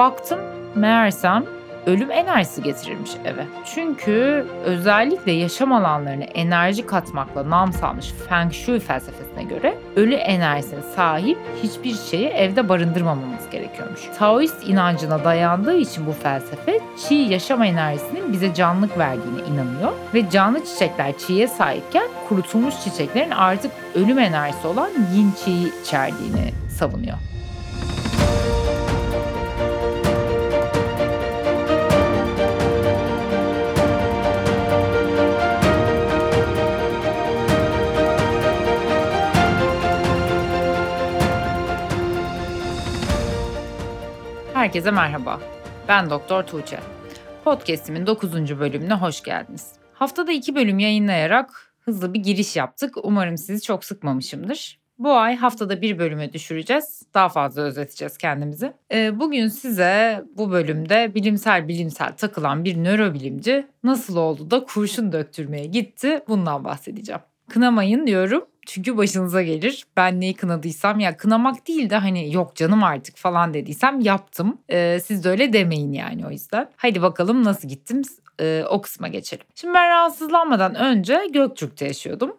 Baktım meğersem ölüm enerjisi getirilmiş eve. Çünkü özellikle yaşam alanlarına enerji katmakla nam salmış Feng Shui felsefesine göre ölü enerjisine sahip hiçbir şeyi evde barındırmamamız gerekiyormuş. Taoist inancına dayandığı için bu felsefe çiğ yaşam enerjisinin bize canlılık verdiğine inanıyor ve canlı çiçekler çiğe sahipken kurutulmuş çiçeklerin artık ölüm enerjisi olan yin çiğ içerdiğini savunuyor. Herkese merhaba. Ben Doktor Tuğçe. Podcast'imin 9. bölümüne hoş geldiniz. Haftada 2 bölüm yayınlayarak hızlı bir giriş yaptık. Umarım sizi çok sıkmamışımdır. Bu ay haftada bir bölüme düşüreceğiz. Daha fazla özeteceğiz kendimizi. Ee, bugün size bu bölümde bilimsel bilimsel takılan bir nörobilimci nasıl oldu da kurşun döktürmeye gitti bundan bahsedeceğim. Kınamayın diyorum çünkü başınıza gelir. Ben neyi kınadıysam ya kınamak değil de hani yok canım artık falan dediysem yaptım. Ee, siz de öyle demeyin yani o yüzden. Haydi bakalım nasıl gittim ee, o kısma geçelim. Şimdi ben rahatsızlanmadan önce Göktürk'te yaşıyordum.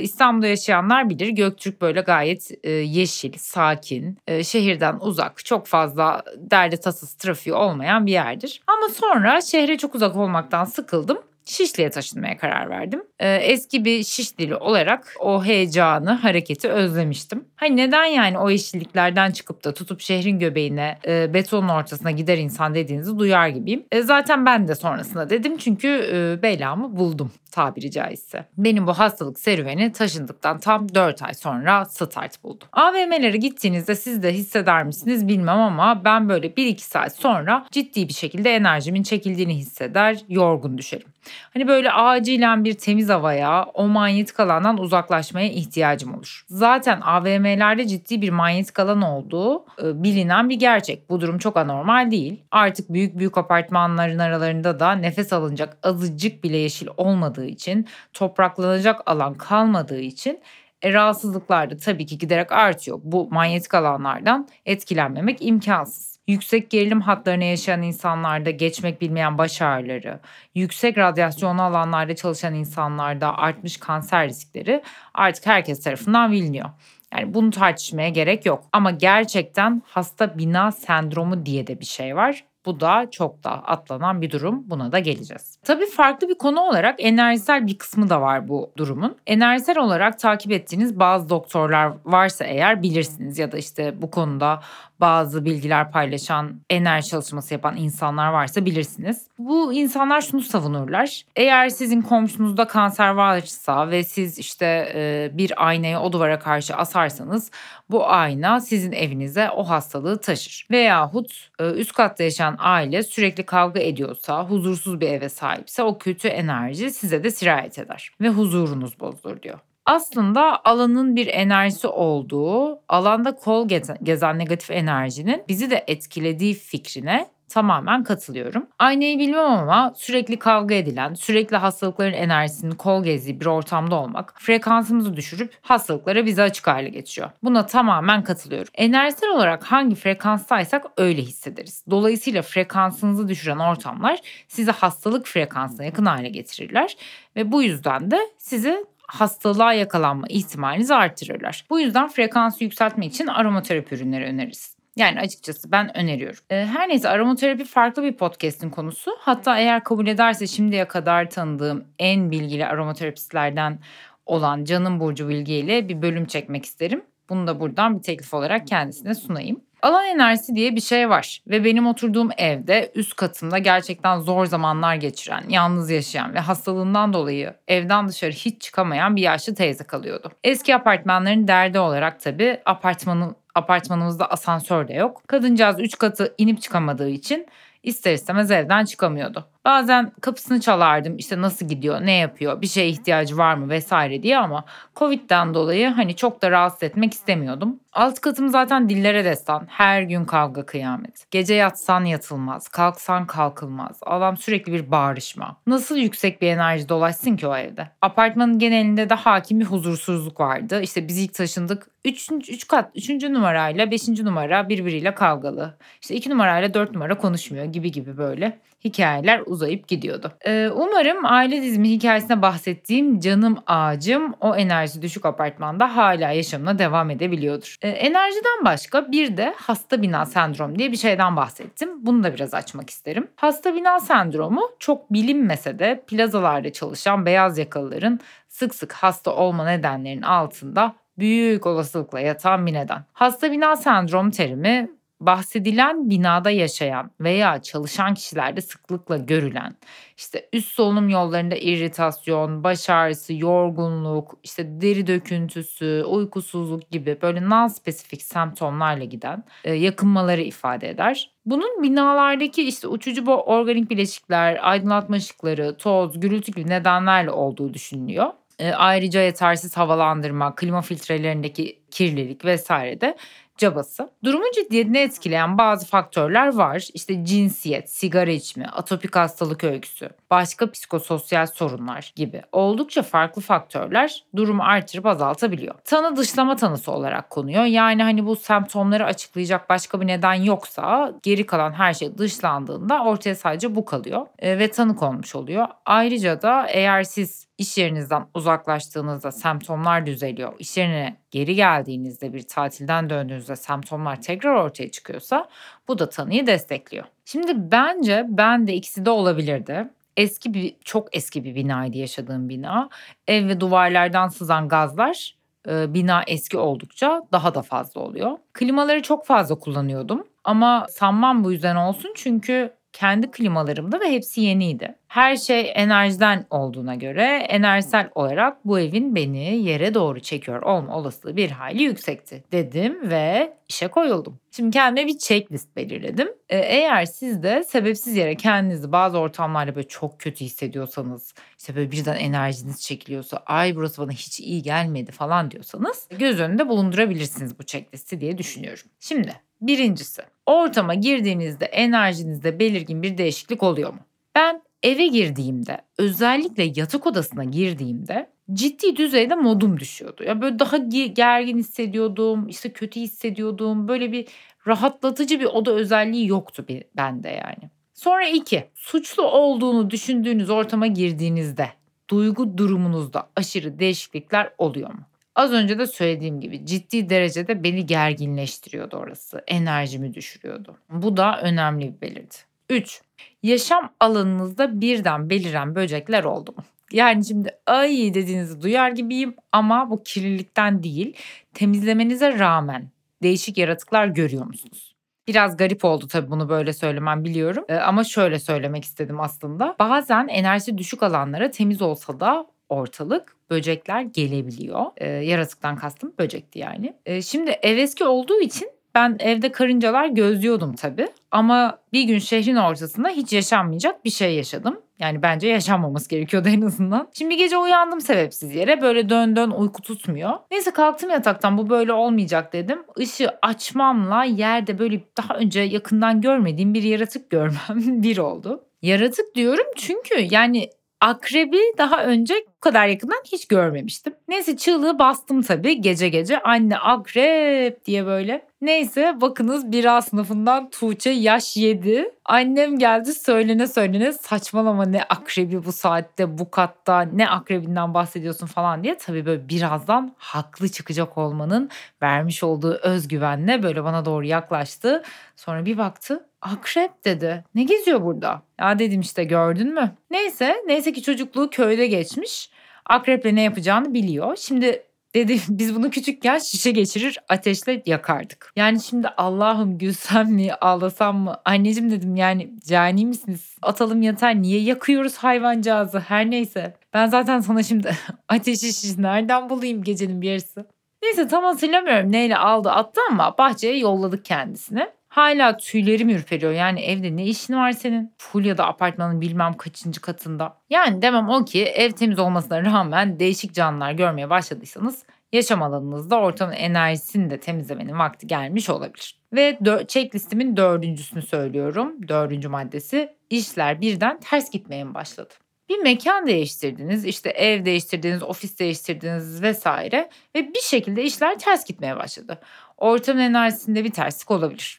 İstanbul'da yaşayanlar bilir Göktürk böyle gayet yeşil, sakin, şehirden uzak, çok fazla derdi tasası trafiği olmayan bir yerdir. Ama sonra şehre çok uzak olmaktan sıkıldım Şişli'ye taşınmaya karar verdim. Ee, eski bir Şişlili olarak o heyecanı, hareketi özlemiştim. Hani neden yani o yeşilliklerden çıkıp da tutup şehrin göbeğine, e, betonun ortasına gider insan dediğinizi duyar gibiyim. E, zaten ben de sonrasında dedim çünkü e, belamı buldum tabiri caizse. Benim bu hastalık serüveni taşındıktan tam 4 ay sonra start buldu. AVM'lere gittiğinizde siz de hisseder misiniz bilmem ama ben böyle 1-2 saat sonra ciddi bir şekilde enerjimin çekildiğini hisseder, yorgun düşerim. Hani böyle acilen bir temiz havaya, o manyetik alandan uzaklaşmaya ihtiyacım olur. Zaten AVM'lerde ciddi bir manyetik alan olduğu e, bilinen bir gerçek. Bu durum çok anormal değil. Artık büyük büyük apartmanların aralarında da nefes alınacak azıcık bile yeşil olmadığı için, topraklanacak alan kalmadığı için e, rahatsızlıklar da tabii ki giderek artıyor. Bu manyetik alanlardan etkilenmemek imkansız yüksek gerilim hatlarına yaşayan insanlarda geçmek bilmeyen baş ağrıları, yüksek radyasyonlu alanlarda çalışan insanlarda artmış kanser riskleri artık herkes tarafından biliniyor. Yani bunu tartışmaya gerek yok. Ama gerçekten hasta bina sendromu diye de bir şey var. Bu da çok da atlanan bir durum. Buna da geleceğiz. Tabii farklı bir konu olarak enerjisel bir kısmı da var bu durumun. Enerjisel olarak takip ettiğiniz bazı doktorlar varsa eğer bilirsiniz ya da işte bu konuda bazı bilgiler paylaşan, enerji çalışması yapan insanlar varsa bilirsiniz. Bu insanlar şunu savunurlar. Eğer sizin komşunuzda kanser varsa ve siz işte e, bir aynayı o duvara karşı asarsanız bu ayna sizin evinize o hastalığı taşır. Veyahut e, üst katta yaşayan aile sürekli kavga ediyorsa, huzursuz bir eve sahipse o kötü enerji size de sirayet eder ve huzurunuz bozulur diyor aslında alanın bir enerjisi olduğu, alanda kol gezen, negatif enerjinin bizi de etkilediği fikrine tamamen katılıyorum. Aynayı bilmem ama sürekli kavga edilen, sürekli hastalıkların enerjisinin kol gezdiği bir ortamda olmak frekansımızı düşürüp hastalıklara bizi açık hale getiriyor. Buna tamamen katılıyorum. Enerjisel olarak hangi frekanstaysak öyle hissederiz. Dolayısıyla frekansınızı düşüren ortamlar sizi hastalık frekansına yakın hale getirirler ve bu yüzden de sizi hastalığa yakalanma ihtimalinizi artırırlar. Bu yüzden frekansı yükseltmek için aromaterapi ürünleri öneririz. Yani açıkçası ben öneriyorum. Ee, her neyse aromaterapi farklı bir podcast'in konusu. Hatta eğer kabul ederse şimdiye kadar tanıdığım en bilgili aromaterapistlerden olan Canım Burcu Bilge ile bir bölüm çekmek isterim. Bunu da buradan bir teklif olarak kendisine sunayım. Alan enerjisi diye bir şey var ve benim oturduğum evde üst katımda gerçekten zor zamanlar geçiren, yalnız yaşayan ve hastalığından dolayı evden dışarı hiç çıkamayan bir yaşlı teyze kalıyordu. Eski apartmanların derdi olarak tabii apartmanın apartmanımızda asansör de yok. Kadıncağız üç katı inip çıkamadığı için ister istemez evden çıkamıyordu. Bazen kapısını çalardım işte nasıl gidiyor, ne yapıyor, bir şeye ihtiyacı var mı vesaire diye ama Covid'den dolayı hani çok da rahatsız etmek istemiyordum. Alt katım zaten dillere destan. Her gün kavga kıyamet. Gece yatsan yatılmaz, kalksan kalkılmaz. Adam sürekli bir bağırışma. Nasıl yüksek bir enerji dolaşsın ki o evde? Apartmanın genelinde de hakim bir huzursuzluk vardı. İşte biz ilk taşındık. 3. üç kat 3. numarayla 5. numara birbiriyle kavgalı. İşte 2 numarayla 4 numara konuşmuyor gibi gibi böyle hikayeler uzayıp gidiyordu. Ee, umarım aile dizimi hikayesine bahsettiğim canım ağacım o enerji düşük apartmanda hala yaşamına devam edebiliyordur. Ee, enerjiden başka bir de hasta bina sendrom diye bir şeyden bahsettim. Bunu da biraz açmak isterim. Hasta bina sendromu çok bilinmese de plazalarda çalışan beyaz yakalıların sık sık hasta olma nedenlerinin altında büyük olasılıkla yatan bir neden. Hasta bina sendrom terimi bahsedilen binada yaşayan veya çalışan kişilerde sıklıkla görülen işte üst solunum yollarında irritasyon, baş ağrısı, yorgunluk, işte deri döküntüsü, uykusuzluk gibi böyle non-spesifik semptomlarla giden e, yakınmaları ifade eder. Bunun binalardaki işte uçucu bu organik bileşikler, aydınlatma ışıkları, toz, gürültü gibi nedenlerle olduğu düşünülüyor. E, ayrıca yetersiz havalandırma, klima filtrelerindeki kirlilik vesaire de cabası. Durumun ciddiyetini etkileyen bazı faktörler var. İşte cinsiyet, sigara içme, atopik hastalık öyküsü, başka psikososyal sorunlar gibi oldukça farklı faktörler durumu artırıp azaltabiliyor. Tanı dışlama tanısı olarak konuyor. Yani hani bu semptomları açıklayacak başka bir neden yoksa geri kalan her şey dışlandığında ortaya sadece bu kalıyor e, ve tanı konmuş oluyor. Ayrıca da eğer siz iş yerinizden uzaklaştığınızda semptomlar düzeliyor. İş yerine geri geldiğinizde bir tatilden döndüğünüzde semptomlar tekrar ortaya çıkıyorsa bu da tanıyı destekliyor. Şimdi bence ben de ikisi de olabilirdi. Eski bir çok eski bir binaydı yaşadığım bina. Ev ve duvarlardan sızan gazlar e, bina eski oldukça daha da fazla oluyor. Klimaları çok fazla kullanıyordum ama sanmam bu yüzden olsun çünkü kendi klimalarımda ve hepsi yeniydi. Her şey enerjiden olduğuna göre enerjisel olarak bu evin beni yere doğru çekiyor olma olasılığı bir hayli yüksekti dedim ve işe koyuldum. Şimdi kendime bir checklist belirledim. Ee, eğer siz de sebepsiz yere kendinizi bazı ortamlarda böyle çok kötü hissediyorsanız, işte böyle birden enerjiniz çekiliyorsa, ay burası bana hiç iyi gelmedi falan diyorsanız göz önünde bulundurabilirsiniz bu checklisti diye düşünüyorum. Şimdi birincisi ortama girdiğinizde enerjinizde belirgin bir değişiklik oluyor mu? Ben eve girdiğimde özellikle yatak odasına girdiğimde ciddi düzeyde modum düşüyordu. Ya böyle daha gergin hissediyordum, işte kötü hissediyordum. Böyle bir rahatlatıcı bir oda özelliği yoktu bir bende yani. Sonra iki, suçlu olduğunu düşündüğünüz ortama girdiğinizde duygu durumunuzda aşırı değişiklikler oluyor mu? Az önce de söylediğim gibi ciddi derecede beni gerginleştiriyordu orası. Enerjimi düşürüyordu. Bu da önemli bir belirti. 3. Yaşam alanınızda birden beliren böcekler oldu mu? Yani şimdi ay dediğinizi duyar gibiyim ama bu kirlilikten değil temizlemenize rağmen değişik yaratıklar görüyor musunuz? Biraz garip oldu tabii bunu böyle söylemem biliyorum. Ee, ama şöyle söylemek istedim aslında. Bazen enerjisi düşük alanlara temiz olsa da ortalık böcekler gelebiliyor. E, yaratıktan kastım böcekti yani. E, şimdi ev eski olduğu için ben evde karıncalar gözlüyordum tabii. Ama bir gün şehrin ortasında hiç yaşanmayacak bir şey yaşadım. Yani bence yaşanmaması gerekiyordu en azından. Şimdi gece uyandım sebepsiz yere. Böyle dön dön uyku tutmuyor. Neyse kalktım yataktan bu böyle olmayacak dedim. Işığı açmamla yerde böyle daha önce yakından görmediğim bir yaratık görmem bir oldu. Yaratık diyorum çünkü yani Akrebi daha önce bu kadar yakından hiç görmemiştim. Neyse çığlığı bastım tabii gece gece. Anne akrep diye böyle. Neyse bakınız bira sınıfından Tuğçe yaş 7. Annem geldi söylene söylene saçmalama ne akrebi bu saatte bu katta ne akrebinden bahsediyorsun falan diye. Tabii böyle birazdan haklı çıkacak olmanın vermiş olduğu özgüvenle böyle bana doğru yaklaştı. Sonra bir baktı akrep dedi. Ne geziyor burada? Ya dedim işte gördün mü? Neyse neyse ki çocukluğu köyde geçmiş. Akreple ne yapacağını biliyor. Şimdi Dedi biz bunu küçükken şişe geçirir ateşle yakardık. Yani şimdi Allah'ım gülsem mi ağlasam mı? Anneciğim dedim yani cani misiniz? Atalım yeter niye yakıyoruz hayvancağızı her neyse. Ben zaten sana şimdi ateşi şiş nereden bulayım gecenin bir yarısı? Neyse tam hatırlamıyorum neyle aldı attı ama bahçeye yolladık kendisini. Hala tüylerim ürperiyor. Yani evde ne işin var senin? Fulya'da apartmanın bilmem kaçıncı katında. Yani demem o ki ev temiz olmasına rağmen değişik canlılar görmeye başladıysanız yaşam alanınızda ortamın enerjisini de temizlemenin vakti gelmiş olabilir. Ve dö- checklistimin dördüncüsünü söylüyorum. Dördüncü maddesi işler birden ters gitmeye başladı? Bir mekan değiştirdiniz, işte ev değiştirdiniz, ofis değiştirdiniz vesaire ve bir şekilde işler ters gitmeye başladı. Ortamın enerjisinde bir terslik olabilir.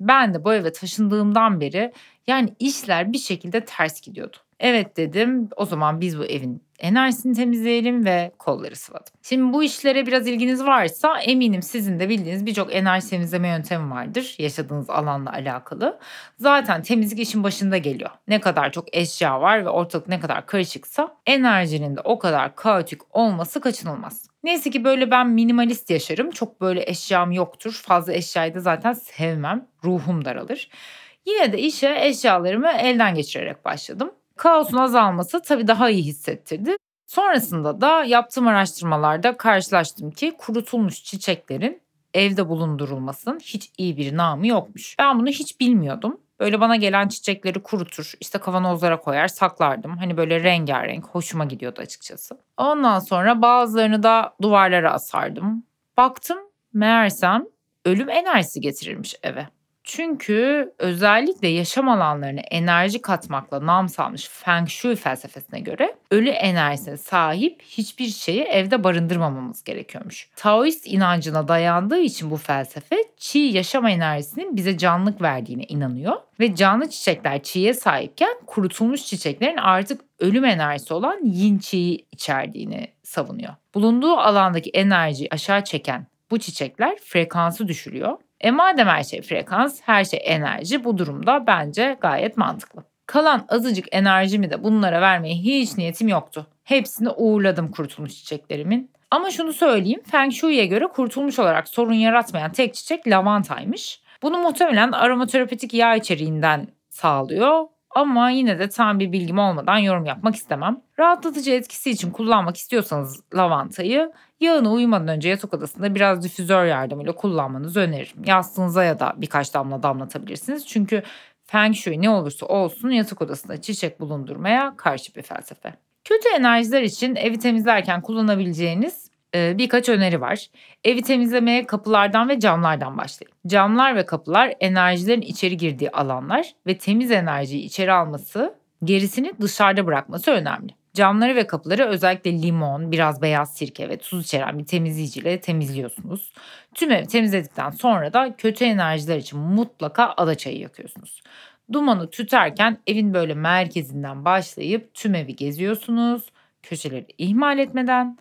Ben de bu eve taşındığımdan beri yani işler bir şekilde ters gidiyordu. Evet dedim o zaman biz bu evin enerjisini temizleyelim ve kolları sıvadım. Şimdi bu işlere biraz ilginiz varsa eminim sizin de bildiğiniz birçok enerji temizleme yöntemi vardır yaşadığınız alanla alakalı. Zaten temizlik işin başında geliyor. Ne kadar çok eşya var ve ortalık ne kadar karışıksa enerjinin de o kadar kaotik olması kaçınılmaz. Neyse ki böyle ben minimalist yaşarım. Çok böyle eşyam yoktur. Fazla eşyayı da zaten sevmem. Ruhum daralır. Yine de işe eşyalarımı elden geçirerek başladım. Kaosun azalması tabii daha iyi hissettirdi. Sonrasında da yaptığım araştırmalarda karşılaştım ki kurutulmuş çiçeklerin evde bulundurulmasının hiç iyi bir namı yokmuş. Ben bunu hiç bilmiyordum. Böyle bana gelen çiçekleri kurutur, işte kavanozlara koyar, saklardım. Hani böyle rengarenk, hoşuma gidiyordu açıkçası. Ondan sonra bazılarını da duvarlara asardım. Baktım meğersem ölüm enerjisi getirirmiş eve. Çünkü özellikle yaşam alanlarına enerji katmakla nam salmış Feng Shui felsefesine göre ölü enerjisine sahip hiçbir şeyi evde barındırmamamız gerekiyormuş. Taoist inancına dayandığı için bu felsefe çiğ yaşam enerjisinin bize canlılık verdiğine inanıyor ve canlı çiçekler çiğe sahipken kurutulmuş çiçeklerin artık ölüm enerjisi olan yin çiğ içerdiğini savunuyor. Bulunduğu alandaki enerjiyi aşağı çeken bu çiçekler frekansı düşürüyor e madem her şey frekans, her şey enerji bu durumda bence gayet mantıklı. Kalan azıcık enerjimi de bunlara vermeye hiç niyetim yoktu. Hepsini uğurladım kurtulmuş çiçeklerimin. Ama şunu söyleyeyim, Feng Shui'ye göre kurtulmuş olarak sorun yaratmayan tek çiçek lavantaymış. Bunu muhtemelen aromaterapetik yağ içeriğinden sağlıyor ama yine de tam bir bilgim olmadan yorum yapmak istemem. Rahatlatıcı etkisi için kullanmak istiyorsanız lavantayı yağını uyumadan önce yatak odasında biraz difüzör yardımıyla kullanmanızı öneririm. Yastığınıza ya da birkaç damla damlatabilirsiniz. Çünkü Feng Shui ne olursa olsun yatak odasında çiçek bulundurmaya karşı bir felsefe. Kötü enerjiler için evi temizlerken kullanabileceğiniz birkaç öneri var. Evi temizlemeye kapılardan ve camlardan başlayın. Camlar ve kapılar enerjilerin içeri girdiği alanlar ve temiz enerjiyi içeri alması, gerisini dışarıda bırakması önemli. Camları ve kapıları özellikle limon, biraz beyaz sirke ve tuz içeren bir temizleyiciyle temizliyorsunuz. Tüm evi temizledikten sonra da kötü enerjiler için mutlaka ada çayı yakıyorsunuz. Dumanı tüterken evin böyle merkezinden başlayıp tüm evi geziyorsunuz. Köşeleri ihmal etmeden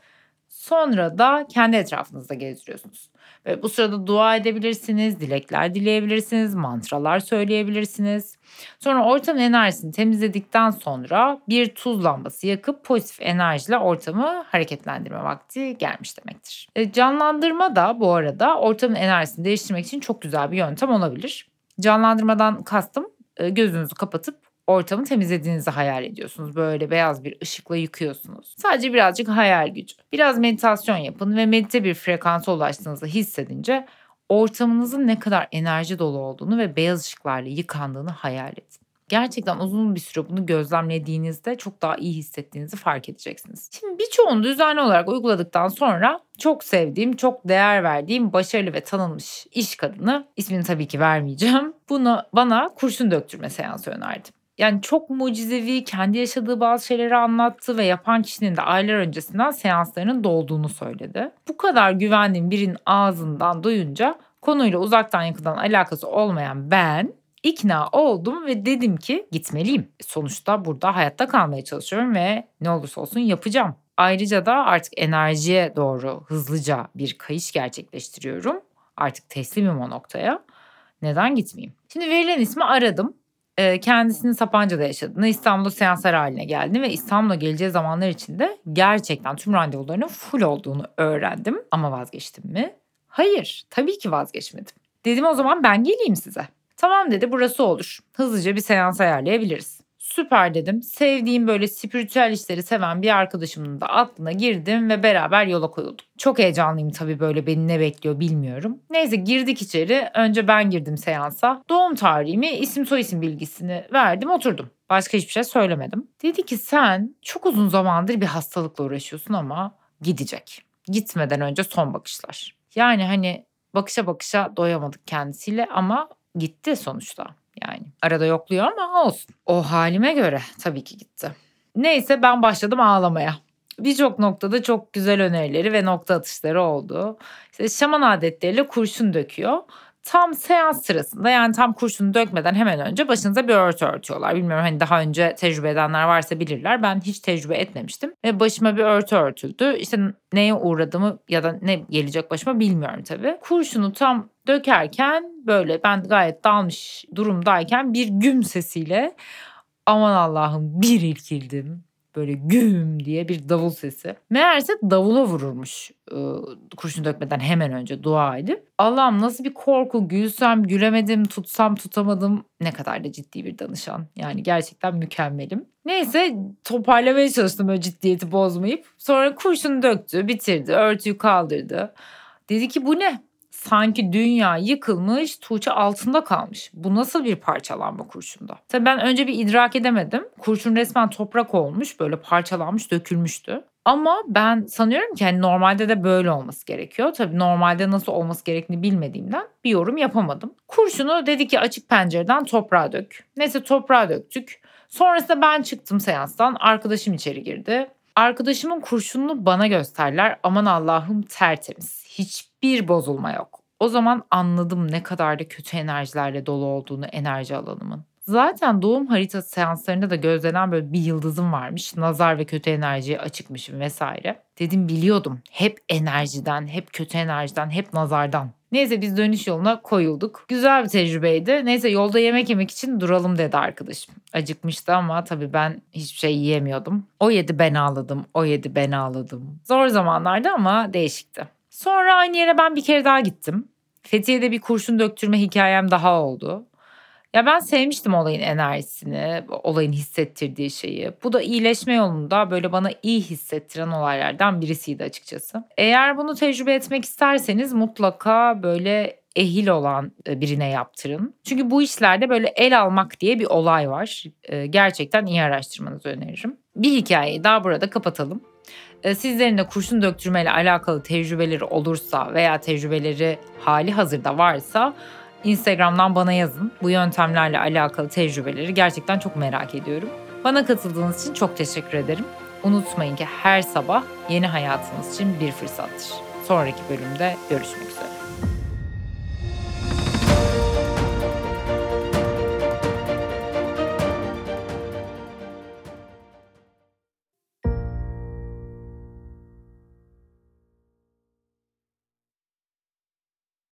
Sonra da kendi etrafınızda gezdiriyorsunuz. Ve bu sırada dua edebilirsiniz, dilekler dileyebilirsiniz, mantralar söyleyebilirsiniz. Sonra ortamın enerjisini temizledikten sonra bir tuz lambası yakıp pozitif enerjiyle ortamı hareketlendirme vakti gelmiş demektir. E, canlandırma da bu arada ortamın enerjisini değiştirmek için çok güzel bir yöntem olabilir. Canlandırmadan kastım e, gözünüzü kapatıp ortamı temizlediğinizi hayal ediyorsunuz. Böyle beyaz bir ışıkla yıkıyorsunuz. Sadece birazcık hayal gücü. Biraz meditasyon yapın ve medite bir frekansa ulaştığınızı hissedince ortamınızın ne kadar enerji dolu olduğunu ve beyaz ışıklarla yıkandığını hayal edin. Gerçekten uzun bir süre bunu gözlemlediğinizde çok daha iyi hissettiğinizi fark edeceksiniz. Şimdi birçoğunu düzenli olarak uyguladıktan sonra çok sevdiğim, çok değer verdiğim başarılı ve tanınmış iş kadını, ismini tabii ki vermeyeceğim, bunu bana kurşun döktürme seansı önerdi. Yani çok mucizevi, kendi yaşadığı bazı şeyleri anlattı ve yapan kişinin de aylar öncesinden seanslarının dolduğunu söyledi. Bu kadar güvendiğim birinin ağzından duyunca konuyla uzaktan yakından alakası olmayan ben ikna oldum ve dedim ki gitmeliyim. Sonuçta burada hayatta kalmaya çalışıyorum ve ne olursa olsun yapacağım. Ayrıca da artık enerjiye doğru hızlıca bir kayış gerçekleştiriyorum. Artık teslimim o noktaya. Neden gitmeyeyim? Şimdi verilen ismi aradım kendisinin Sapanca'da yaşadığını, İstanbul'da seanslar haline geldiğini ve İstanbul'a geleceği zamanlar içinde gerçekten tüm randevularının full olduğunu öğrendim. Ama vazgeçtim mi? Hayır, tabii ki vazgeçmedim. Dedim o zaman ben geleyim size. Tamam dedi burası olur. Hızlıca bir seans ayarlayabiliriz. süper dedim. Sevdiğim böyle spiritüel işleri seven bir arkadaşımın da aklına girdim ve beraber yola koyuldum. Çok heyecanlıyım tabii böyle beni ne bekliyor bilmiyorum. Neyse girdik içeri. Önce ben girdim seansa. Doğum tarihimi, isim soyisim bilgisini verdim oturdum. Başka hiçbir şey söylemedim. Dedi ki sen çok uzun zamandır bir hastalıkla uğraşıyorsun ama gidecek. Gitmeden önce son bakışlar. Yani hani bakışa bakışa doyamadık kendisiyle ama gitti sonuçta. Yani arada yokluyor ama olsun. O halime göre tabii ki gitti. Neyse ben başladım ağlamaya. Birçok noktada çok güzel önerileri ve nokta atışları oldu. İşte şaman adetleriyle kurşun döküyor tam seans sırasında yani tam kurşunu dökmeden hemen önce başınıza bir örtü örtüyorlar. Bilmiyorum hani daha önce tecrübe edenler varsa bilirler. Ben hiç tecrübe etmemiştim. Ve başıma bir örtü örtüldü. İşte neye uğradığımı ya da ne gelecek başıma bilmiyorum tabii. Kurşunu tam dökerken böyle ben gayet dalmış durumdayken bir güm sesiyle aman Allah'ım bir ilkildim böyle güm diye bir davul sesi. Meğerse davula vururmuş kurşun dökmeden hemen önce dua edip. Allah'ım nasıl bir korku gülsem gülemedim tutsam tutamadım. Ne kadar da ciddi bir danışan. Yani gerçekten mükemmelim. Neyse toparlamaya çalıştım böyle ciddiyeti bozmayıp. Sonra kurşunu döktü bitirdi örtüyü kaldırdı. Dedi ki bu ne? Sanki dünya yıkılmış, Tuğçe altında kalmış. Bu nasıl bir parçalanma kurşunda? Tabii ben önce bir idrak edemedim. Kurşun resmen toprak olmuş, böyle parçalanmış, dökülmüştü. Ama ben sanıyorum ki hani normalde de böyle olması gerekiyor. Tabii normalde nasıl olması gerektiğini bilmediğimden bir yorum yapamadım. Kurşunu dedi ki açık pencereden toprağa dök. Neyse toprağa döktük. Sonrasında ben çıktım seanstan. Arkadaşım içeri girdi. Arkadaşımın kurşununu bana gösterler. Aman Allah'ım tertemiz. Hiçbir bozulma yok. O zaman anladım ne kadar da kötü enerjilerle dolu olduğunu enerji alanımın. Zaten doğum haritası seanslarında da gözlenen böyle bir yıldızım varmış. Nazar ve kötü enerjiye açıkmışım vesaire. Dedim biliyordum. Hep enerjiden, hep kötü enerjiden, hep nazardan. Neyse biz dönüş yoluna koyulduk. Güzel bir tecrübeydi. Neyse yolda yemek yemek için duralım dedi arkadaşım. Acıkmıştı ama tabii ben hiçbir şey yiyemiyordum. O yedi ben ağladım, o yedi ben ağladım. Zor zamanlardı ama değişikti. Sonra aynı yere ben bir kere daha gittim. Fethiye'de bir kurşun döktürme hikayem daha oldu. Ya ben sevmiştim olayın enerjisini, olayın hissettirdiği şeyi. Bu da iyileşme yolunda böyle bana iyi hissettiren olaylardan birisiydi açıkçası. Eğer bunu tecrübe etmek isterseniz mutlaka böyle ehil olan e, birine yaptırın. Çünkü bu işlerde böyle el almak diye bir olay var. E, gerçekten iyi araştırmanızı öneririm. Bir hikayeyi daha burada kapatalım. E, sizlerin de kurşun döktürmeyle alakalı tecrübeleri olursa veya tecrübeleri hali hazırda varsa Instagram'dan bana yazın. Bu yöntemlerle alakalı tecrübeleri gerçekten çok merak ediyorum. Bana katıldığınız için çok teşekkür ederim. Unutmayın ki her sabah yeni hayatınız için bir fırsattır. Sonraki bölümde görüşmek üzere.